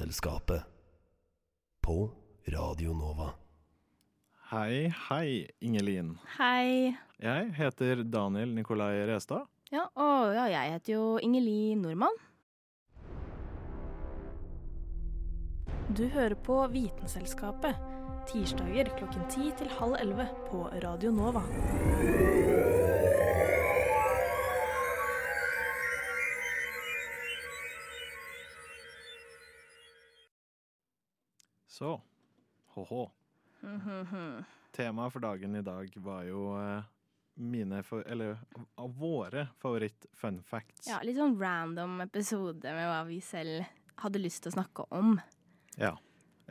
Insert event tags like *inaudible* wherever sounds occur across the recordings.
Vitenselskapet. På Radio Nova. Hei, hei, Ingelin. Hei. Jeg heter Daniel Nikolai Restad. Ja, og ja, jeg heter jo Ingelin Nordmann. Du hører på Vitenselskapet. Tirsdager klokken ti til halv elleve på Radio Nova. Så, hå-hå. Temaet for dagen i dag var jo eh, mine, for, eller av våre favoritt-fun facts. Ja, litt sånn random episode med hva vi selv hadde lyst til å snakke om. Ja.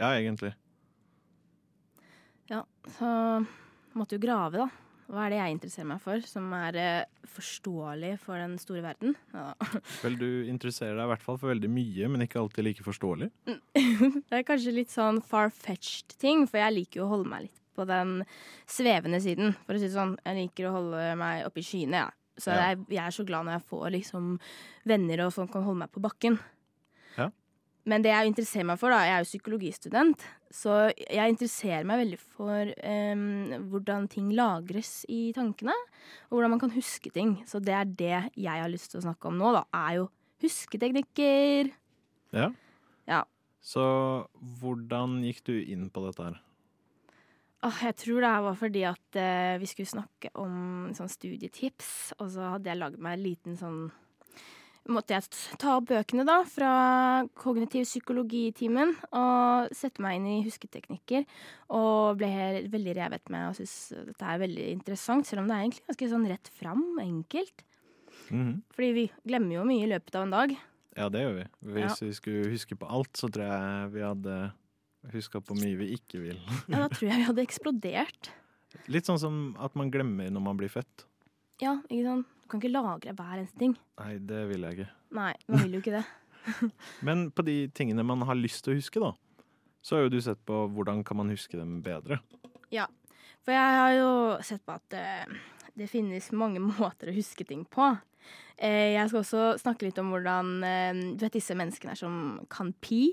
Ja, egentlig. Ja, så måtte jo grave, da. Hva er det jeg interesserer meg for, som er eh, forståelig for den store verden? Ja. *laughs* Vel, du interesserer deg i hvert fall for veldig mye, men ikke alltid like forståelig. *laughs* Det er kanskje litt sånn far-fetched ting, for jeg liker jo å holde meg litt på den svevende siden. For å si det sånn, jeg liker å holde meg oppe i skyene, ja. Så jeg, jeg er så glad når jeg får liksom venner og sånn kan holde meg på bakken. Men det jeg interesserer meg for, da, jeg er jo psykologistudent, så jeg interesserer meg veldig for um, hvordan ting lagres i tankene, og hvordan man kan huske ting. Så det er det jeg har lyst til å snakke om nå, da, er jo husketeknikker. Ja. Ja. Så hvordan gikk du inn på dette her? Åh, jeg tror det var fordi at uh, vi skulle snakke om sånn studietips, og så hadde jeg lagd meg en liten sånn Måtte jeg ta opp bøkene da, fra kognitiv psykologitimen og sette meg inn i husketeknikker. Og ble veldig revet med og syntes dette er veldig interessant, selv om det er egentlig ganske sånn rett fram, enkelt. Mhm. Fordi vi glemmer jo mye i løpet av en dag. Ja, det gjør vi. Hvis vi skulle huske på alt, så tror jeg vi hadde huska på mye vi ikke vil. Ja, da tror jeg vi hadde *laughs* eksplodert. Litt sånn som at man glemmer når man blir født. Ja, ikke sant? Du kan ikke lagre hver eneste ting. Nei, det vil jeg ikke. Nei, man vil jo ikke det. *laughs* Men på de tingene man har lyst til å huske, da, så har jo du sett på hvordan kan man huske dem bedre. Ja, For jeg har jo sett på at uh, det finnes mange *laughs* måter å huske ting på. Uh, jeg skal også snakke litt om hvordan uh, Du vet disse menneskene her som kan pi?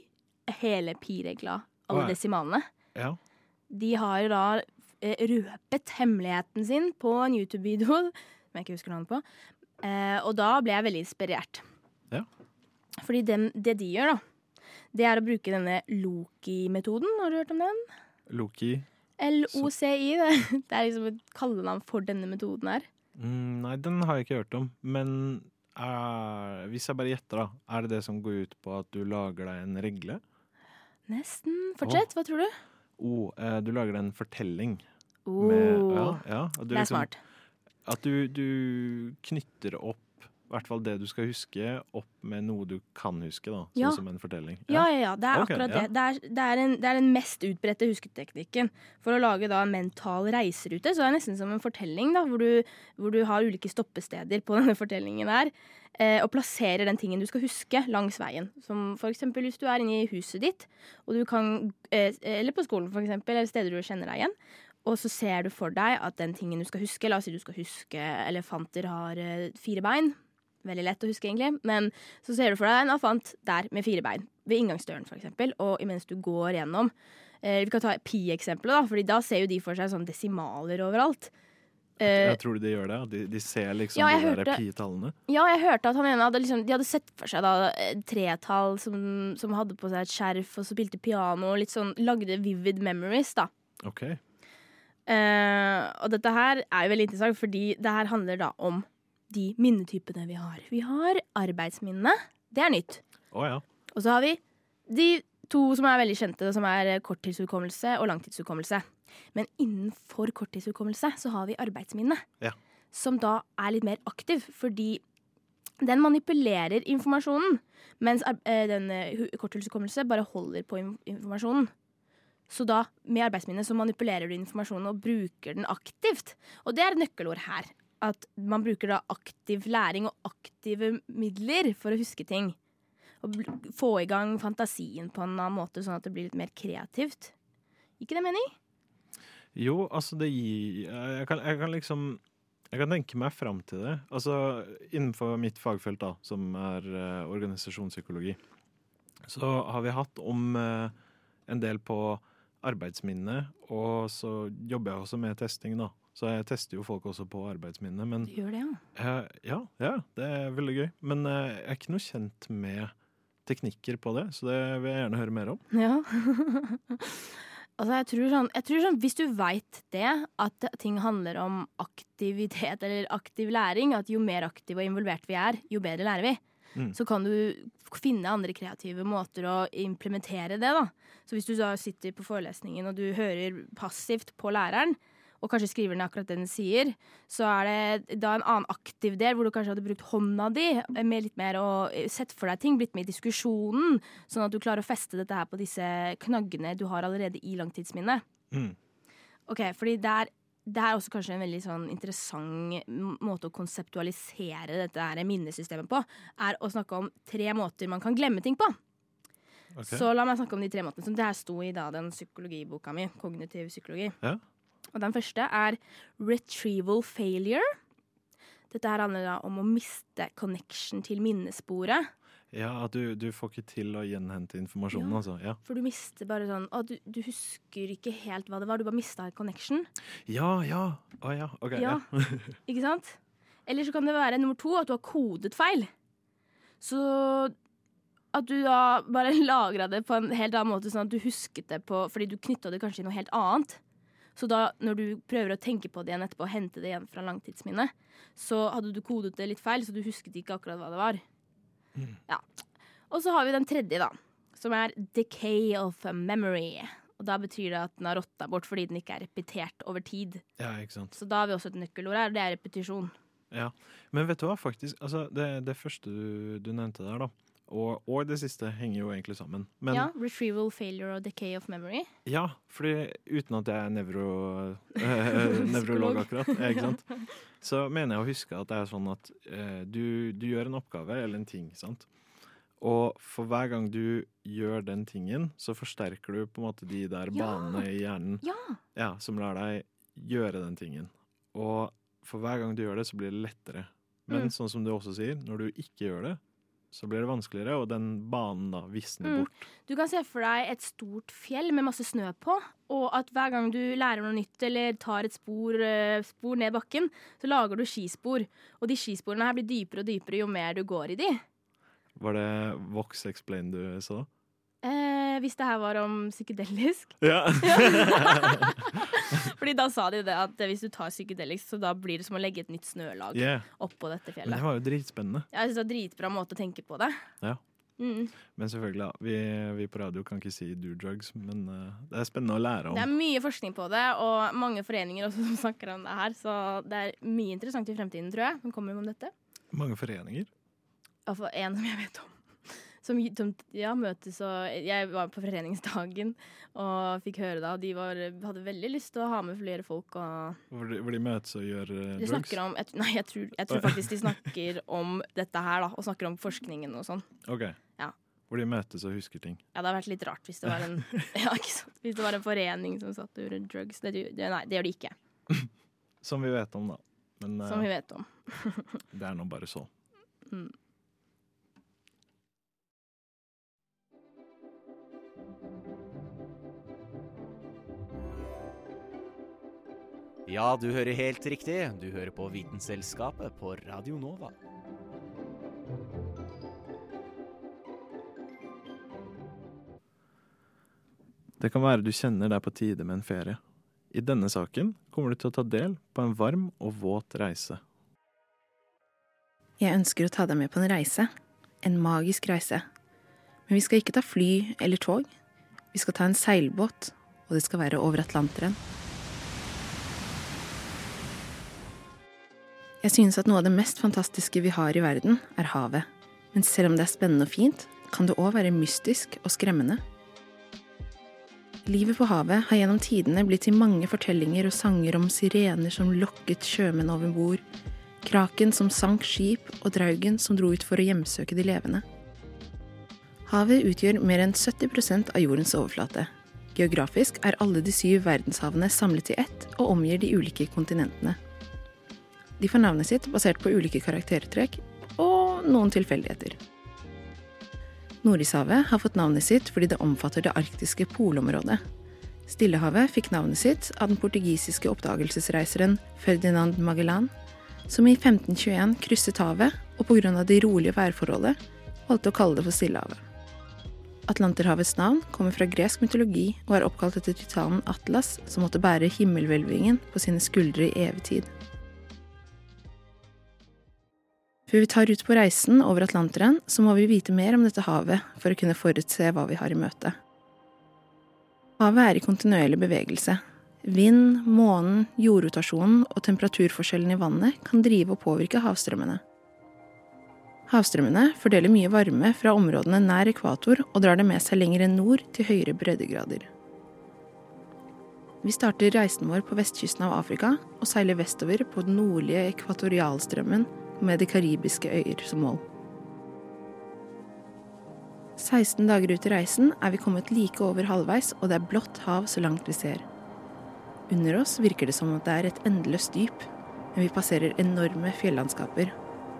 Hele pi-regla, alle oh, ja. desimalene. Ja. De har jo da røpet hemmeligheten sin på en YouTube-video som jeg ikke husker navnet på. Eh, og da ble jeg veldig inspirert. Ja. Fordi den, det de gjør, da, det er å bruke denne Loki-metoden. Har du hørt om den? Loki LOCI. Det, det er liksom et kallenavn for denne metoden her. mm, Nei, den har jeg ikke hørt om. Men er, hvis jeg bare gjetter, da. Er det det som går ut på at du lager deg en regle? Nesten. Fortsett, hva tror du? Oh, eh, du lager deg en fortelling. Oh, Med, ja, ja, og du det er liksom- smart. At du, du knytter opp i hvert fall det du skal huske, opp med noe du kan huske. da, Sånn som en fortelling. Ja, ja, ja. Det er okay, akkurat ja. det. Det er, det, er en, det er den mest utbredte husketeknikken. For å lage da en mental reiserute, så er det nesten som en fortelling, da, hvor du, hvor du har ulike stoppesteder på *laughs* denne fortellingen her. Eh, og plasserer den tingen du skal huske langs veien. Som for eksempel hvis du er inne i huset ditt, og du kan, eh, eller på skolen for eksempel, eller steder du kjenner deg igjen. Og så ser du for deg at den tingen du skal huske La oss si du skal huske elefanter har eh, fire bein. Veldig lett å huske, egentlig. Men så ser du for deg en elefant der med fire bein. Ved inngangsdøren, eksempel. Og imens du går gjennom. Eh, vi kan ta pi-eksempelet, da, Fordi da ser jo de for seg sånn desimaler overalt. Eh, Jeg tror de gjør det. De, de ser liksom Ja, de der hørte- pi-tallene. ja, jeg hørte at han ene hadde, liksom, de hadde sett for seg da et tretall som, som hadde på seg et skjerf, og så spilte piano og litt sånn Lagde vivid memories, da. Ok. Eh, og dette her er jo veldig interessant, fordi det her handler da om de minnetypene vi har. Vi har arbeidsminnene. Det er nytt. Oh, ja. Og så har vi de to som er veldig kjente, som er korttidshukommelse og langtidshukommelse. Men innenfor korttidshukommelse så har vi arbeidsminne. Ja. Som da er litt mer aktiv, fordi den manipulerer informasjonen, mens eh, den eh, korttidshukommelse bare holder på informasjonen. Så da, med arbeidsminne, så manipulerer du informasjonen og bruker den aktivt. Og det er et nøkkelord her. At man bruker da aktiv læring og aktive midler for å huske ting. Og få i gang fantasien på en annen måte, sånn at det blir litt mer kreativt. Ikke det mening? Jo, altså det gir jeg kan, jeg kan liksom Jeg kan tenke meg fram til det. Altså innenfor mitt fagfelt, da, som er uh, organisasjonspsykologi, så har vi hatt om uh, en del på arbeidsminne, og så jobber jeg også med testing, da. Så jeg tester jo folk også på arbeidsminne, men Du gjør det, ja. Uh, ja, ja, det er veldig gøy. Men uh, jeg er ikke noe kjent med teknikker på det, så det vil jeg gjerne høre mer om. Ja. *laughs* altså, jeg tror sånn, jeg tror sånn Hvis du veit det, at ting handler om aktivitet eller aktiv læring, at jo mer aktive og involvert vi er, jo bedre lærer vi, Mm. så kan du finne andre kreative måter å implementere det, da. Så hvis du da sitter på forelesningen og du hører passivt på læreren, og kanskje skriver ned akkurat det den sier, så er det da en annen aktiv del hvor du kanskje hadde brukt hånda di med litt mer og sett for deg ting, blitt med i diskusjonen, sånn at du klarer å feste dette her på disse knaggene du har allerede i langtidsminnet. Mm. Ok, fordi det er, det er også kanskje en veldig sånn interessant måte å konseptualisere dette her minnesystemet på, er å snakke om tre måter man kan glemme ting på. Okay. Så la meg snakke om de tre måtene som det her sto i da, den psykologiboka mi, kognitiv psykologi. Ja. Og den første er retrieval failure. Dette her handler da om å miste connection til minnesporet. Ja, at du, du får ikke til å gjenhente informasjonen, Ja. altså. Ja. For du mister bare sånn Å, du, du husker ikke helt hva det var. Du bare mista connection. ja, ja. Å ja, OK. Ja. Ja. *laughs* Ikke sant? Eller så kan det være nummer to at du har kodet feil. Så at du da bare *laughs* lagra det på en helt annen måte, sånn at du husket det på Fordi du knytta det kanskje til noe helt annet. Så da, når du prøver å tenke på det igjen etterpå og hente det igjen fra langtidsminnet, så hadde du kodet det litt feil, så du husket ikke akkurat hva det var. Ja. Og så har vi den tredje, da, som er decay of memory. Og da betyr det at den har rotta bort fordi den ikke er repetert over tid. ja, ikke sant. Så da har vi også et nøkkelord her, og det er repetisjon. Ja. Men vet du hva, faktisk, altså, det, det første du, du nevnte der, da, og, og det siste henger jo egentlig sammen. Men ja, Retrieval, failure og decay of memory. Ja, fordi uten at jeg er nevro, *laughs* eh, nevrolog akkurat, ja, så mener jeg å huske at det er sånn at eh, du, du gjør en oppgave eller en ting, sant? Og for hver gang du gjør den tingen, så forsterker du på en måte de der Ja. banene i hjernen Ja! ja, som lar deg gjøre den tingen. Og for hver gang du gjør det, så blir det lettere. Men Mm. sånn som du også sier, når du ikke gjør det, så blir det vanskeligere, og den banen da visner Mm. bort. Du kan se for deg et stort fjell med masse snø på, og at hver gang du lærer noe nytt eller tar et spor, eh, spor ned bakken, så lager du skispor. Og de skisporene her blir dypere og dypere jo mer du går i de. Var det Vox Explain du så? Eh, hvis det her var om psykedelisk. Ja. *laughs* *laughs* Fordi da sa de det at hvis du tar psykedelisk, så da blir det som å legge et nytt snølag Yeah. oppå dette fjellet. Men det var jo dritspennende. Jeg synes det var dritbra måte å tenke på det. Ja. Mm. Men selvfølgelig, ja. Vi, vi på radio kan ikke si do drugs, men uh, det er spennende å lære om. Det er mye forskning på det, og mange foreninger også som snakker om det her. Så det er mye interessant i fremtiden, tror jeg, som kommer om dette. Mange foreninger. Iallfall én som jeg vet om. Som, som ja, møtes og Jeg var på foreningsdagen og fikk høre da. De var, hadde veldig lyst til å ha med flere folk. Og Hvor de, hvor de møtes og gjør uh, de drugs. om jeg, Nei, jeg tror, jeg tror faktisk de snakker *laughs* om dette her, da. Og snakker om forskningen og sånn. Ok. Ja. Hvor de møtes og husker ting. Ja, det hadde vært litt rart hvis det var en *laughs* ja? Hvis det var en forening som satt og gjorde drugs. Det, det, nei, det gjør de ikke. *laughs* Som vi vet om, da. Men eh, Som vi vet om. det er nå bare så. Mm. Ja, du hører helt riktig. Du hører på Vitenselskapet på Radio Nova. Det kan være du kjenner det er på tide med en ferie. I denne saken kommer du til å ta del på en varm og våt reise. Jeg ønsker å ta deg med på en reise. En magisk reise. Men vi skal ikke ta fly eller tog. Vi skal ta en seilbåt, og det skal være over Atlanteren. Jeg synes at noe av det mest fantastiske vi har i verden, er havet. Men selv om det er spennende og fint, kan det òg være mystisk og skremmende. Livet på havet har gjennom tidene blitt til mange fortellinger og sanger om sirener som lokket sjømenn over bord, kraken som sank skip, og draugen som dro ut for å hjemsøke de levende. Havet utgjør mer enn 70% av jordens overflate. Geografisk er alle de syv verdenshavene samlet i ett og omgir de ulike kontinentene. De får navnet sitt basert på ulike karaktertrekk og noen tilfeldigheter. Nordishavet har fått navnet sitt fordi det omfatter det arktiske polområdet. Stillehavet fikk navnet sitt av den portugisiske oppdagelsesreiseren Ferdinand Magellan, som i 1521 krysset havet og pga. det rolige værforholdet valgte å kalle det for Stillehavet. Atlanterhavets navn kommer fra gresk mytologi og er oppkalt etter titanen Atlas, som måtte bære himmelhvelvingen på sine skuldre i evig tid. Før vi tar ut på reisen over Atlanteren, så må vi vite mer om dette havet for å kunne forutse hva vi har i møte. Havet er i kontinuerlig bevegelse. Vind, månen, jordrotasjonen og temperaturforskjellen i vannet kan drive og påvirke havstrømmene. Havstrømmene fordeler mye varme fra områdene nær ekvator og drar det med seg lenger nord til høyere breddegrader. Vi starter reisen vår på vestkysten av Afrika og seiler vestover på den nordlige ekvatorialstrømmen med de karibiske øyer som mål. 16 dager ut i reisen er vi kommet like over halvveis, og det er blått hav så langt vi ser. Under oss virker det som at det er et endeløst dyp, men vi passerer enorme fjellandskaper.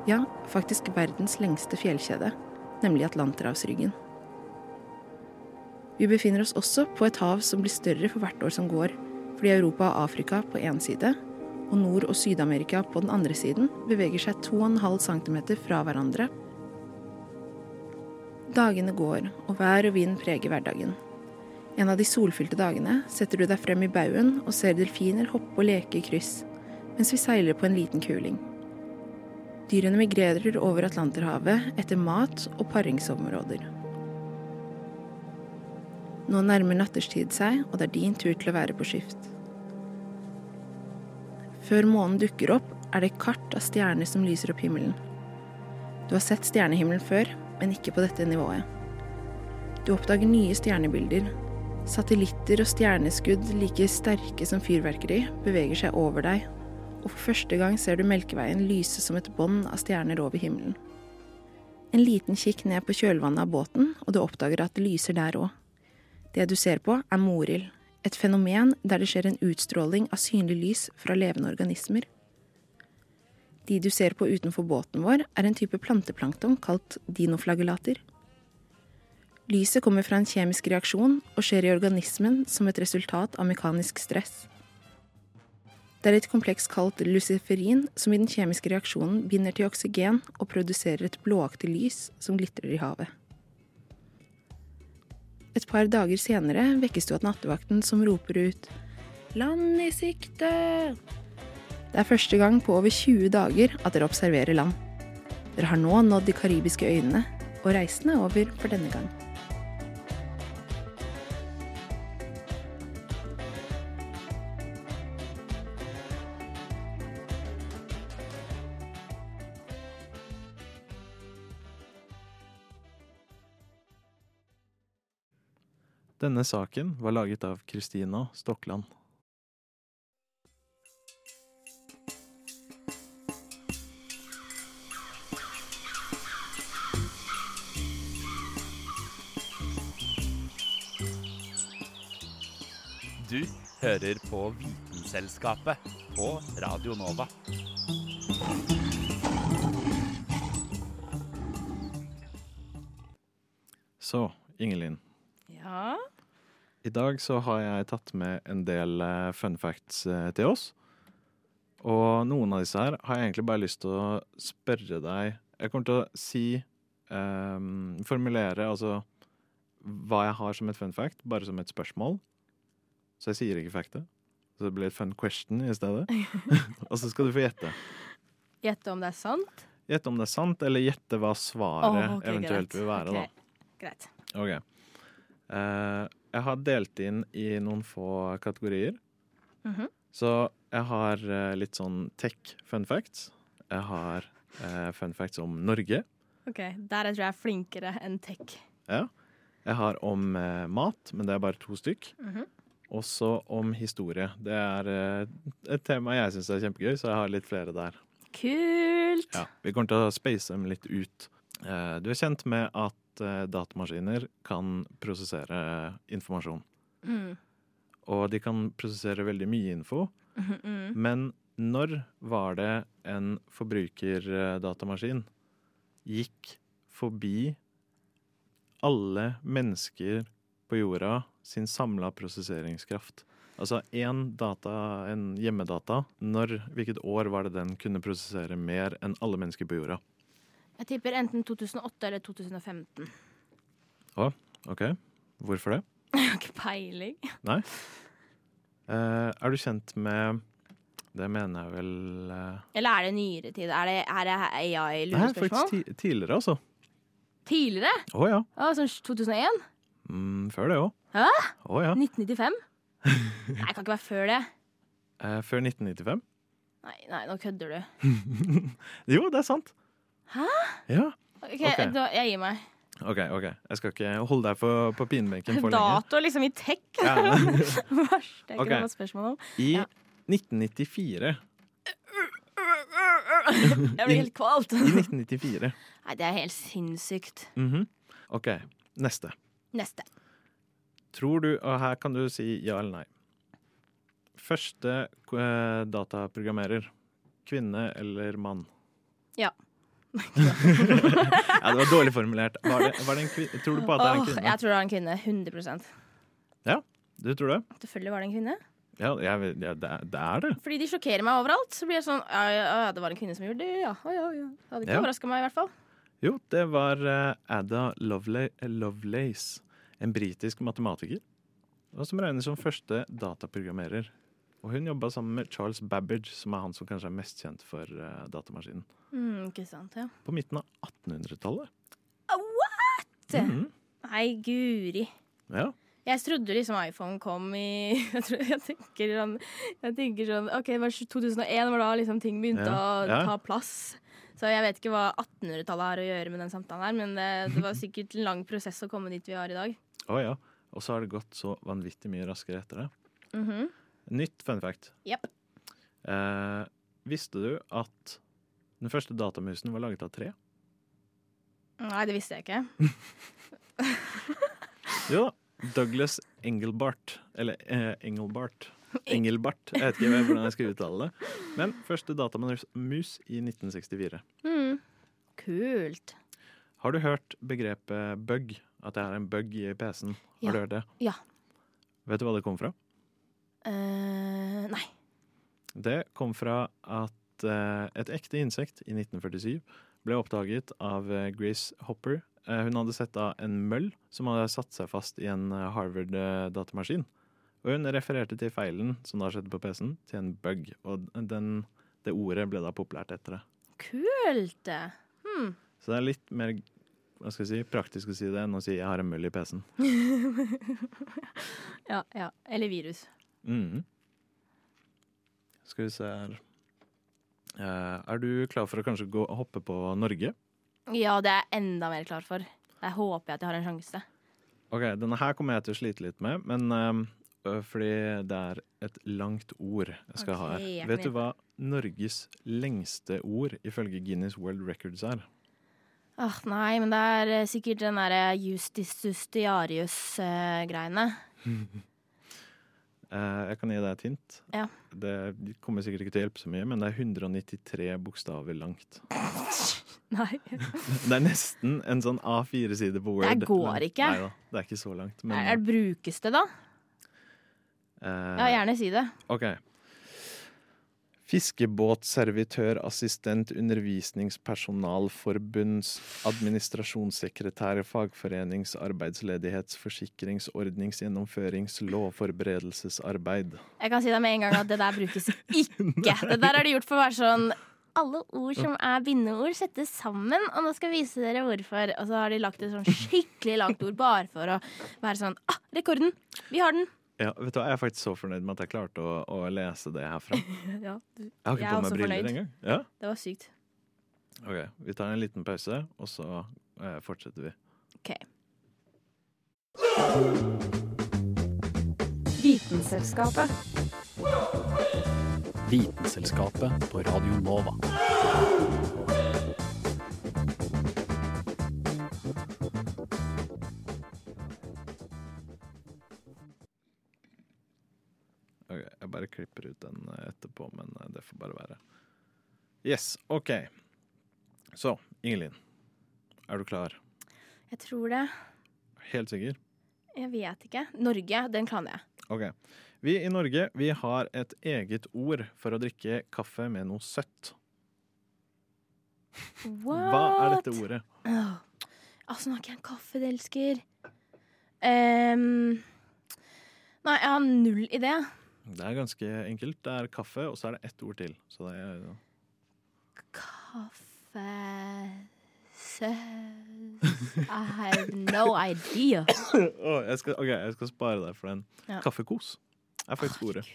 Ja, faktisk verdens lengste fjellkjede, nemlig Atlanterhavsryggen. Vi befinner oss også på et hav som blir større for hvert år som går, fordi Europa og Afrika på én side og Nord- og Syd-Amerika på den andre siden beveger seg 2,5 cm fra hverandre. Dagene går, og vær og vind preger hverdagen. En av de solfylte dagene setter du deg frem i baugen og ser delfiner hoppe og leke i kryss, mens vi seiler på en liten kuling. Dyrene migrerer over Atlanterhavet etter mat og paringsområder. Nå nærmer natterstid seg, og det er din tur til å være på skift. Før månen dukker opp, er det kart av stjerner som lyser opp himmelen. Du har sett stjernehimmelen før, men ikke på dette nivået. Du oppdager nye stjernebilder. Satellitter og stjerneskudd like sterke som fyrverkeri beveger seg over deg, og for første gang ser du Melkeveien lyse som et bånd av stjerner over himmelen. En liten kikk ned på kjølvannet av båten, og du oppdager at det lyser der òg. Det du ser på, er Morild, et fenomen der det skjer en utstråling av synlig lys fra levende organismer. De du ser på utenfor båten vår, er en type planteplankton kalt dinoflagellater. Lyset kommer fra en kjemisk reaksjon og skjer i organismen som et resultat av mekanisk stress. Det er et kompleks kalt luciferin som i den kjemiske reaksjonen binder til oksygen og produserer et blåaktig lys som glitrer i havet. Et par dager senere vekkes du av nattevakten som roper ut Land i sikte! Det er første gang på over 20 dager at dere observerer land. Dere har nå nådd de karibiske øyene, og reisen er over for denne gang. Denne saken var laget av Kristina Stokland. Du hører på Vitenselskapet på Radio Nova. Så, Ingelin. I dag så har jeg tatt med en del eh, fun facts eh, til oss. Og noen av disse her har jeg egentlig bare lyst til å spørre deg Jeg kommer til å si um, Formulere altså hva jeg har som et fun fact, bare som et spørsmål. Så jeg sier ikke factet. Så det blir et fun question i stedet. *laughs* og så skal du få gjette. Gjette om det er sant? Gjette om det er sant, eller gjette hva svaret oh, okay, eventuelt greit. vil være. Ok, da. Greit. Ok. Eh, jeg har delt inn i noen få kategorier. Mhm. Så jeg har eh, litt sånn tech fun facts. Jeg har eh, fun facts om Norge. Ok, Der jeg tror jeg er flinkere enn tech. Ja. Jeg har om eh, mat, men det er bare to stykk. Mhm. Også om historie. Det er eh, et tema jeg syns er kjempegøy, så jeg har litt flere der. Kult! Ja, Vi kommer til å space dem litt ut. Eh, du er kjent med at eh, datamaskiner kan prosessere informasjon. Mm. Og de kan prosessere veldig mye info. Mhm, mm. Men når var det en forbrukerdatamaskin gikk forbi alle mennesker på jorda sin samla prosesseringskraft? Altså én data, en hjemmedata, når, hvilket år var det den kunne prosessere mer enn alle mennesker på jorda? Jeg tipper enten 2008 eller 2015. OK, hvorfor det? *laughs* Jeg har ikke peiling. Nei? Eh, er du kjent med Det mener jeg vel eh, Eller er det nyere tid? Er det, er det Nei, AI-lurespørsmål? faktisk ti tidligere, altså. Tidligere? Å ja. Å, sånn 2001? Mm, før det òg. Hæ? Oh, ja. 1995? *laughs* Nei, det kan ikke være før det. Eh, før 1995? Nei, nei, nå kødder du. *laughs* Jo, det er sant. Hæ? Ja. Ok. Da, Jeg gir meg. OK, ok. Jeg skal ikke holde deg på, på pinebenken for lenge. Dato liksom i tech. Ja. Verst. Det er ikke okay. noe spørsmål om. I Ja. 1994 *laughs* Jeg blir helt kvalt. I 1994. Nei, det er helt sinnssykt. Mhm. OK, neste. Neste. Tror du Og her kan du si ja eller nei. Første eh, dataprogrammerer. Kvinne eller mann? Ja. Ja, det var dårlig formulert. Var det, var det tror du på at det er en kvinne? jeg tror det var en kvinne. 100 Ja, Du tror det? Selvfølgelig var det en kvinne. Ja, jeg, ja det, er, det er det. Fordi de sjokkerer meg overalt. Så blir jeg sånn Ja, ja, ja det var en kvinne som gjorde det, ja. Ja, ja. Det hadde ikke Ja. overraska meg, i hvert fall. Jo, det var eh, Ada Lovelace, en britisk matematiker. Og som regnes som første dataprogrammerer. Og hun jobba sammen med Charles Babbage, som er han som kanskje er mest kjent for uh, datamaskinen. Mm, ikke sant, ja. På midten av 1800-tallet. What?! Mhm. Nei, guri. Ja. Jeg trodde liksom iPhone kom i *laughs* Jeg, tror, jeg, tenker, sånn, jeg tenker sånn OK, det var 2001 var da liksom ting begynte Ja, å ja. ta plass. Så jeg vet ikke hva 1800-tallet har å gjøre med den samtalen her, men det, det var sikkert en lang prosess å komme dit vi har i dag. Å ja. Og så har det gått så vanvittig mye raskere etter det. Mhm. Nytt fun fact. Yep. Eh, visste du at den første datamusen var laget av tre? Nei, det visste jeg ikke. *laughs* Jo da. Douglas Engelbart. Eller eh, Engelbart. *laughs* Engelbart. Jeg vet ikke hvordan jeg skal uttale det. Men første datamus i 1964. Mm. Kult. Har du hørt begrepet bug? At det er en bug i PC-en? Har Ja. du hørt det? Ja. Vet du hva det kom fra? Eh, nei. Det kom fra at uh, et ekte insekt i 1947 ble oppdaget av eh, Grace Hopper. Uh, hun hadde sett av en møll som hadde satt seg fast i en Harvard-datamaskin. Og hun refererte til feilen som da skjedde på PC-en, til en bug. Og den, det ordet ble da populært etter det. Kult! Hmm. Så det er litt mer hva skal jeg si, praktisk å si det enn å si 'jeg har en møll i PC-en'. *laughs* Ja, ja. Eller virus. Mhm. Skal vi se her Eh, Er du klar for å kanskje gå hoppe på Norge? Ja, det er jeg enda mer klar for. Der håper jeg at jeg har en sjanse. Ok, Denne her kommer jeg til å slite litt med, men ø, fordi det er et langt ord jeg skal ha Ok, jeg her. kan Vet du hjelpe. hva Norges lengste ord ifølge Guinness World Records er? Åh, nei, men det er eh, sikkert den derre justis justitiarius-greiene. *laughs* Eh, jeg kan gi deg et hint. Ja. Det kommer sikkert ikke til å hjelpe så mye, men det er 193 bokstaver langt. *laughs* nei. *laughs* Det er nesten en sånn A4-side på Word. Det går ikke. ikke. Neida, det er ikke så langt. Men, Er, det brukes det, da? eh, Ja, gjerne si det. OK. Fiskebåtservitørassistent, undervisningspersonalforbunds, administrasjonssekretær, fagforenings, arbeidsledighetsforsikringsordningsgjennomførings lovforberedelsesarbeid. Jeg kan si deg med en gang at det der brukes ikke. *laughs* Det der har de gjort for å være sånn alle ord som er bindeord, settes sammen, og nå skal jeg vise dere hvorfor. Og så har de lagt et sånn skikkelig langt ord bare for å være sånn ah, rekorden! Vi har den! Ja, vet du hva, Jeg er faktisk så fornøyd med at jeg klarte å, å lese det herfra. *laughs* Ja, du, har Jeg ikke er på meg briller engang. Ja, det var sykt. Ok, Vi tar en liten pause, og så eh, fortsetter vi. OK. Vitenselskapet. Vitenselskapet på Radio Nova. Klipper ut den eh, etterpå, men eh, det får bare være. Yes, OK. Så, Ingelin. Er du klar? Jeg tror det. Helt sikker? Jeg vet ikke. Norge, den kan jeg. Ok. Vi i Norge vi har et eget ord for å drikke kaffe med noe søtt. What? Hva er dette ordet? Oh. Altså, nå er ikke jeg en kaffedelsker. Um, nei, jeg har null idé. Det er ganske enkelt. Det er kaffe, og så er det ett ord til. Så det er Kaffe Søs I have no idea. *coughs* oh, jeg, skal, ok, jeg skal spare deg for den. Ja. Kaffekos er faktisk ordet.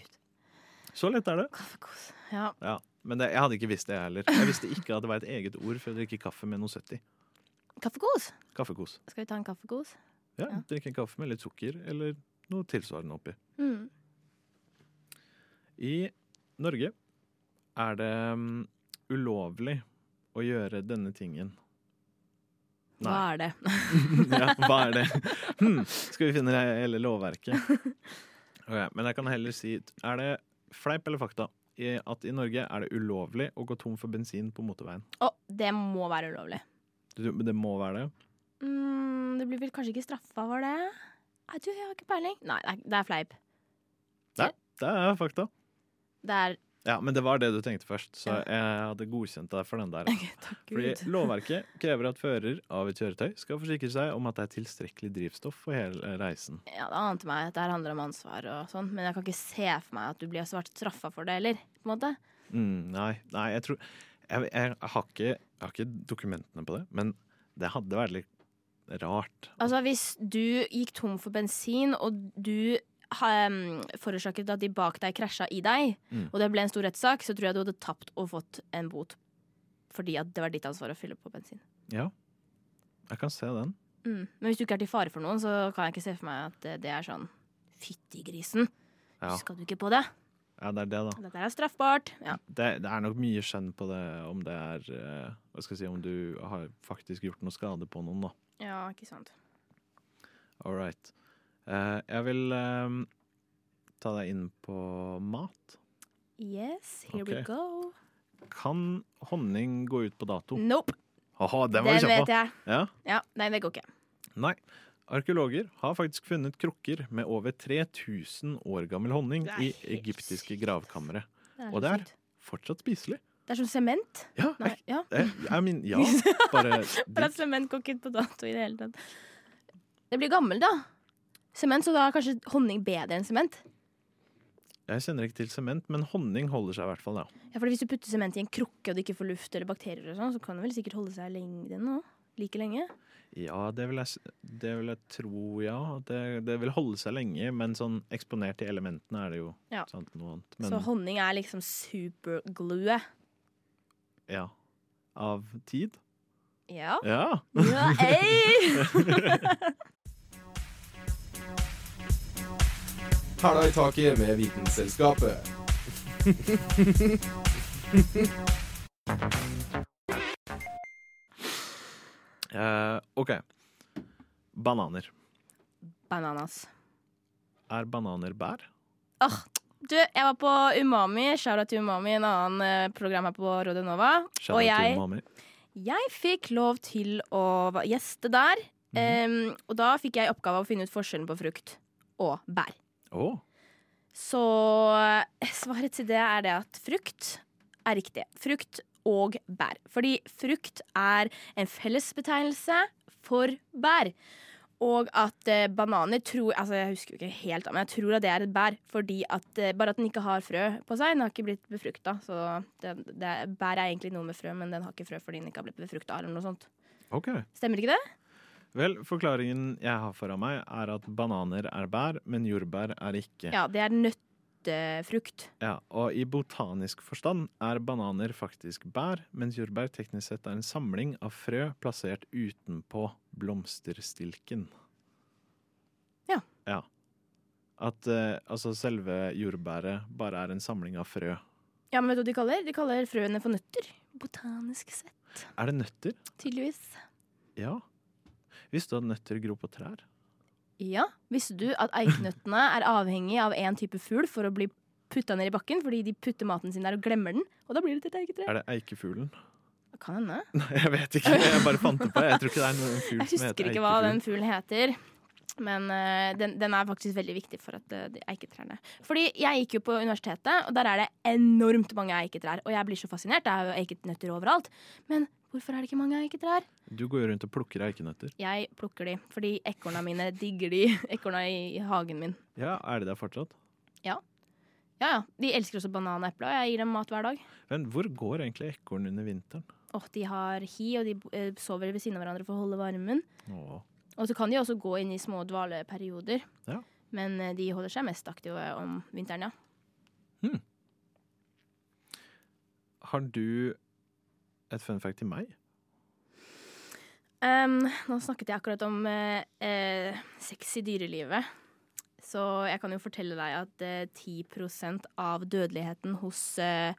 Så lett er det. Kaffekos. Ja. Ja, Men det, jeg hadde ikke visst det heller. Jeg visste ikke at det var et eget ord for å drikke kaffe med noe søtt i. Kaffekos. Kaffekos. Skal vi ta en kaffekos? Ja, Ja. Drikke kaffe med litt sukker eller noe tilsvarende oppi. Mm. I Norge er det mm, ulovlig å gjøre denne tingen. Hva er det? *laughs* ja, hva er det? *laughs* Hmm, skal vi finne hele lovverket? Okay, men jeg kan heller si Er det fleip eller fakta i at i Norge er det ulovlig å gå tom for bensin på motorveien? Å, det må være ulovlig. Det, det må være det? Mm, det blir vel kanskje ikke straffa for det? Nei, du, jeg har ikke peiling. Nei, det er, det er fleip. Det er fakta. Det er Ja, Men det var det du tenkte først, så jeg hadde godkjent deg for den der. Takk Fordi lovverket krever at fører av et kjøretøy skal forsikre seg om at det er tilstrekkelig drivstoff for hele reisen. Ja, Det ante meg at det her handler om ansvar og sånn, men jeg kan ikke se for meg at du blir svart straffa for det heller. på en måte. Mm, nei, nei, jeg tror jeg, jeg, har ikke, jeg har ikke dokumentene på det, men det hadde vært litt rart. Altså, Hvis du gikk tom for bensin, og du forårsaket at de bak deg krasja i deg, Mm. og det ble en stor rettssak, så tror jeg du hadde tapt og fått en bot. Fordi at det var ditt ansvar å fylle på bensin. Ja, jeg kan se den. Mm. Men hvis du ikke er til fare for noen, så kan jeg ikke se for meg at det, det er sånn Fytti grisen, Ja. huska du ikke på det? Ja, det er det, da. Dette er straffbart. Ja. Det, det er nok mye skjønn på det, om det er eh, Hva skal jeg si, om du har faktisk gjort noe skade på noen, da. ja, ikke sant. All right. Eh, jeg vil eh, ta deg inn på mat. Yes, here we go. Kan honning gå ut på dato? Nope, Haha, den var det vet på. jeg. Ja? Ja, nei, det går ikke. Nei. Arkeologer har faktisk funnet krukker med over 3000 år gammel honning i egyptiske gravkamre. Og det er fortsatt spiselig. Det er som sement. Ja, Nei, ja. jeg, min, ja *laughs* bare at sement går ikke ut på dato i det hele tatt. Det blir gammel, da. Sement, så da er kanskje honning bedre enn sement. Jeg kjenner ikke til sement, men honning holder seg i hvert fall, ja. Ja, for Hvis du putter sement i en krukke og det ikke får luft eller bakterier, og sånn, så kan det vel sikkert holde seg lenge, nå? like lenge. Ja, det vil jeg, det vil jeg tro, ja. Det, det vil holde seg lenge, men sånn eksponert i elementene er det jo Ja. sant, noe annet. Men Så honning er liksom superglue. ja. Av tid? Ja. Ja. ja *laughs* *laughs* ei! Hæla i taket med Vitenselskapet. *laughs* Eh, OK. Bananer. Bananas. Er bananer bær? Åh, du, jeg var på Umami, shout-out til Umami, en annen eh, program her på Radio Nova. Shout out og til jeg, umami. jeg fikk lov til å va- gjeste der. Mhm. Em, og da fikk jeg i oppgave å finne ut forskjellen på frukt og bær. Å, Så eh, svaret til det er det at frukt er riktig. Frukt og bær. Fordi frukt er en fellesbetegnelse for bær. Og at eh, bananer tror Altså, jeg husker jo ikke helt, men jeg tror at det er et bær. Fordi at eh, Bare at den ikke har frø på seg. Den har ikke blitt befrukta. Så det, det, bær er egentlig noe med frø, men den har ikke frø fordi den ikke har blitt befrukta. Eller noe sånt. OK. Stemmer ikke det? Vel, forklaringen jeg har foran meg, er at bananer er bær, men jordbær er ikke. Ja, det er nøtt nøttefrukt. Ja, og i botanisk forstand er bananer faktisk bær, mens jordbær teknisk sett er en samling av frø plassert utenpå blomsterstilken. Ja. Ja. At eh, altså selve jordbæret bare er en samling av frø. Ja, men vet du hva de kaller? De kaller frøene for nøtter. Botanisk sett. Er det nøtter? Tydeligvis. Ja. Visste du at nøtter gror på trær? Ja. Visste du at eikenøttene er avhengig av én type fugl for å bli putta ned i bakken? Fordi de putter maten sin der og glemmer den, og da blir det til et eiketre. Er det eikefuglen? Kan hende. *laughs* Nei, jeg vet ikke. Jeg bare fant det på. Jeg tror ikke det er noen fugl Jeg husker ikke hva den fuglen heter. Men uh, den, den er faktisk veldig viktig for at uh, de eiketrærne Fordi jeg gikk jo på universitetet, og der er det enormt mange eiketrær. Og jeg blir så fascinert. Det er jo eikenøtter overalt. Men hvorfor er det ikke mange eiketrær? Du går jo rundt og plukker eikenøtter. Jeg plukker de, fordi ekorna mine digger de. *laughs* Ekorna i, i hagen min. Ja, er de der fortsatt? Ja. Ja, ja. De elsker også banan og eple, og jeg gir dem mat hver dag. Men hvor går egentlig ekorn under vinteren? Åh, de har hi, og de eh, sover ved siden av hverandre for å holde varmen. Åh. Og så kan de også gå inn i små dvaleperioder. Ja. Men eh, de holder seg mest aktive om vinteren, ja. Hmm. Har du et fun fact til meg? Um, nå snakket jeg akkurat om uh, uh, sex i dyrelivet. Så jeg kan jo fortelle deg at uh, 10% av dødeligheten hos uh,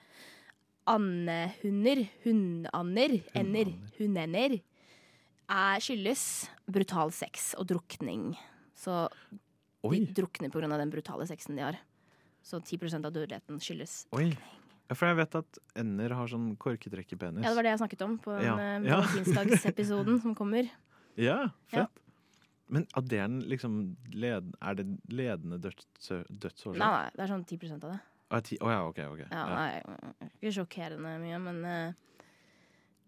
andehunder, hundander, ender, hundender, er skyldes brutal sex og drukning. Så Oi. de drukner pga. den brutale sexen de har. Så 10% av dødeligheten skyldes Oi. Ja, for jeg vet at ender har sånn korketrekkepenis. Ja, det var det jeg snakket om på den Ja. eh, Ja. valentinsdagsepisoden som kommer. Ja, *laughs* Ja. fett. Men er det liksom led, er det ledende døds, dødsårsak? Nei, nei, det er sånn 10% av det. Å å ja, ok. ok. Ja, Ja. nei, ikke sjokkerende mye, men uh,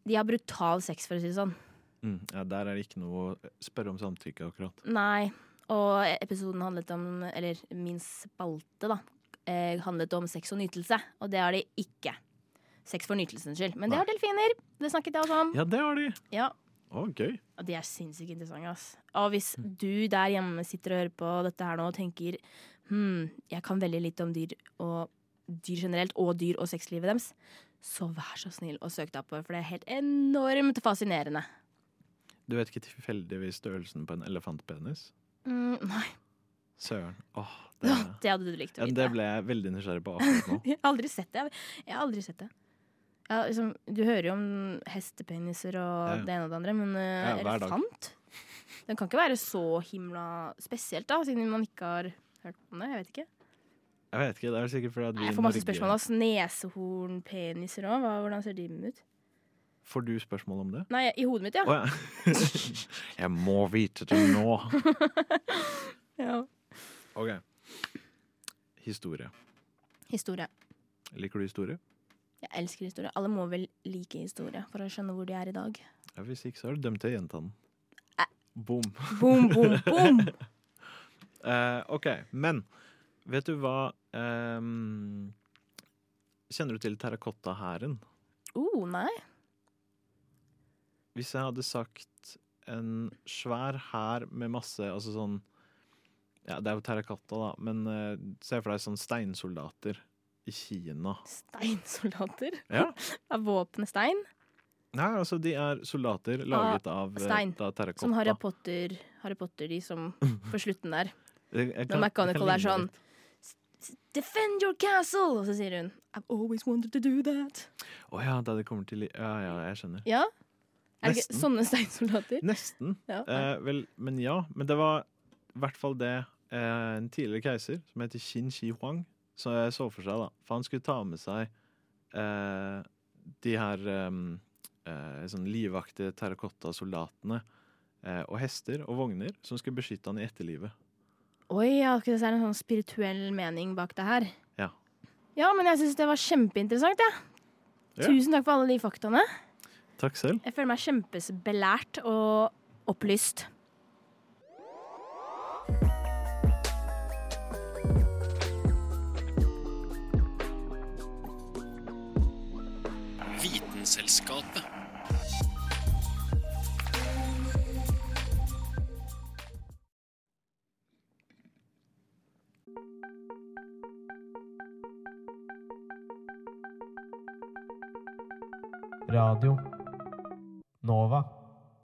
de har brutal sex, for å si det sånn. Mm, ja, der er det ikke noe å spørre om samtykke, akkurat. Nei, og episoden handlet om, eller min spalte, da, eh, handlet om sex og nytelse, og det har de ikke. Sex for nytelsens skyld. Men det har delfiner. Det snakket jeg også om. Ja, det har de. Ja, Å, gøy. og de er sinnssykt interessante, ass. Og hvis du der hjemme sitter og hører på dette her nå og tenker hm, jeg kan veldig lite om dyr og dyr generelt, og dyr og sexlivet deres, så vær så snill og søk deg opp for det er helt enormt fascinerende. Du vet ikke tilfeldigvis størrelsen på en elefantpenis? Mm, nei, Søren. Åh, det, Ja, det hadde du likt å ja, det ble jeg veldig nysgjerrig på akkurat nå. *laughs* Jeg har aldri sett det. Jeg har aldri sett det. Ja, liksom, du hører jo om hestepeniser og det ene og det andre, men uh, Ja, elefant? Den kan ikke være så himla spesielt, da, siden man ikke har hørt om det. Jeg vet ikke. Jeg vet ikke, det er sikkert fordi at vi Jeg får masse Norge- spørsmål. om Nesehorn, peniser òg. Hvordan ser de ut? Får du spørsmål om det? Nei, i hodet mitt, ja. Oh, ja. *laughs* jeg må vite det nå. *laughs* ja. OK. Historie. Historie. Liker du historie? Jeg elsker historie. Alle må vel like historie for å skjønne hvor de er i dag. Ja, Hvis ikke, så er du dømt til å gjenta den. Boom. Boom, boom, *laughs* boom! Eh, OK, men vet du hva um, Kjenner du til terrakottahæren? Oh, nei. Hvis jeg hadde sagt en svær hær med masse Altså sånn Ja, det er jo terrakotta, da, men uh, se for deg sånn steinsoldater i Kina. Steinsoldater? Ja. *laughs* Av våpenet stein? Nei, altså de er soldater laget av eh, stein. da, terrakotta. Som Harry Potter, Harry Potter, de som *laughs* på slutten der. Jeg- jeg Når kan- jeg er sånn. Defend your castle! Og så sier hun I've always wanted to do that. Å ja, da det kommer til Ja, ja, jeg skjønner. Ja? Er det ikke sånne steinsoldater? Nesten. Ja. Eh, vel, men ja. Men det var i hvert fall det en tidligere keiser som heter Qin Shi Huang som jeg så for seg. da. For han skulle ta med seg eh, de her eh, eh, sånn livaktige terrakotta-soldatene eh, og hester og vogner som skulle beskytte han i etterlivet. Oi, ja, det er en sånn spirituell mening bak det her? Ja. Ja, men jeg syns det var kjempeinteressant, jeg. Ja. Tusen takk for alle de faktaene. Takk selv. Jeg føler meg kjempebelært og opplyst. Filmselskapet. Radio.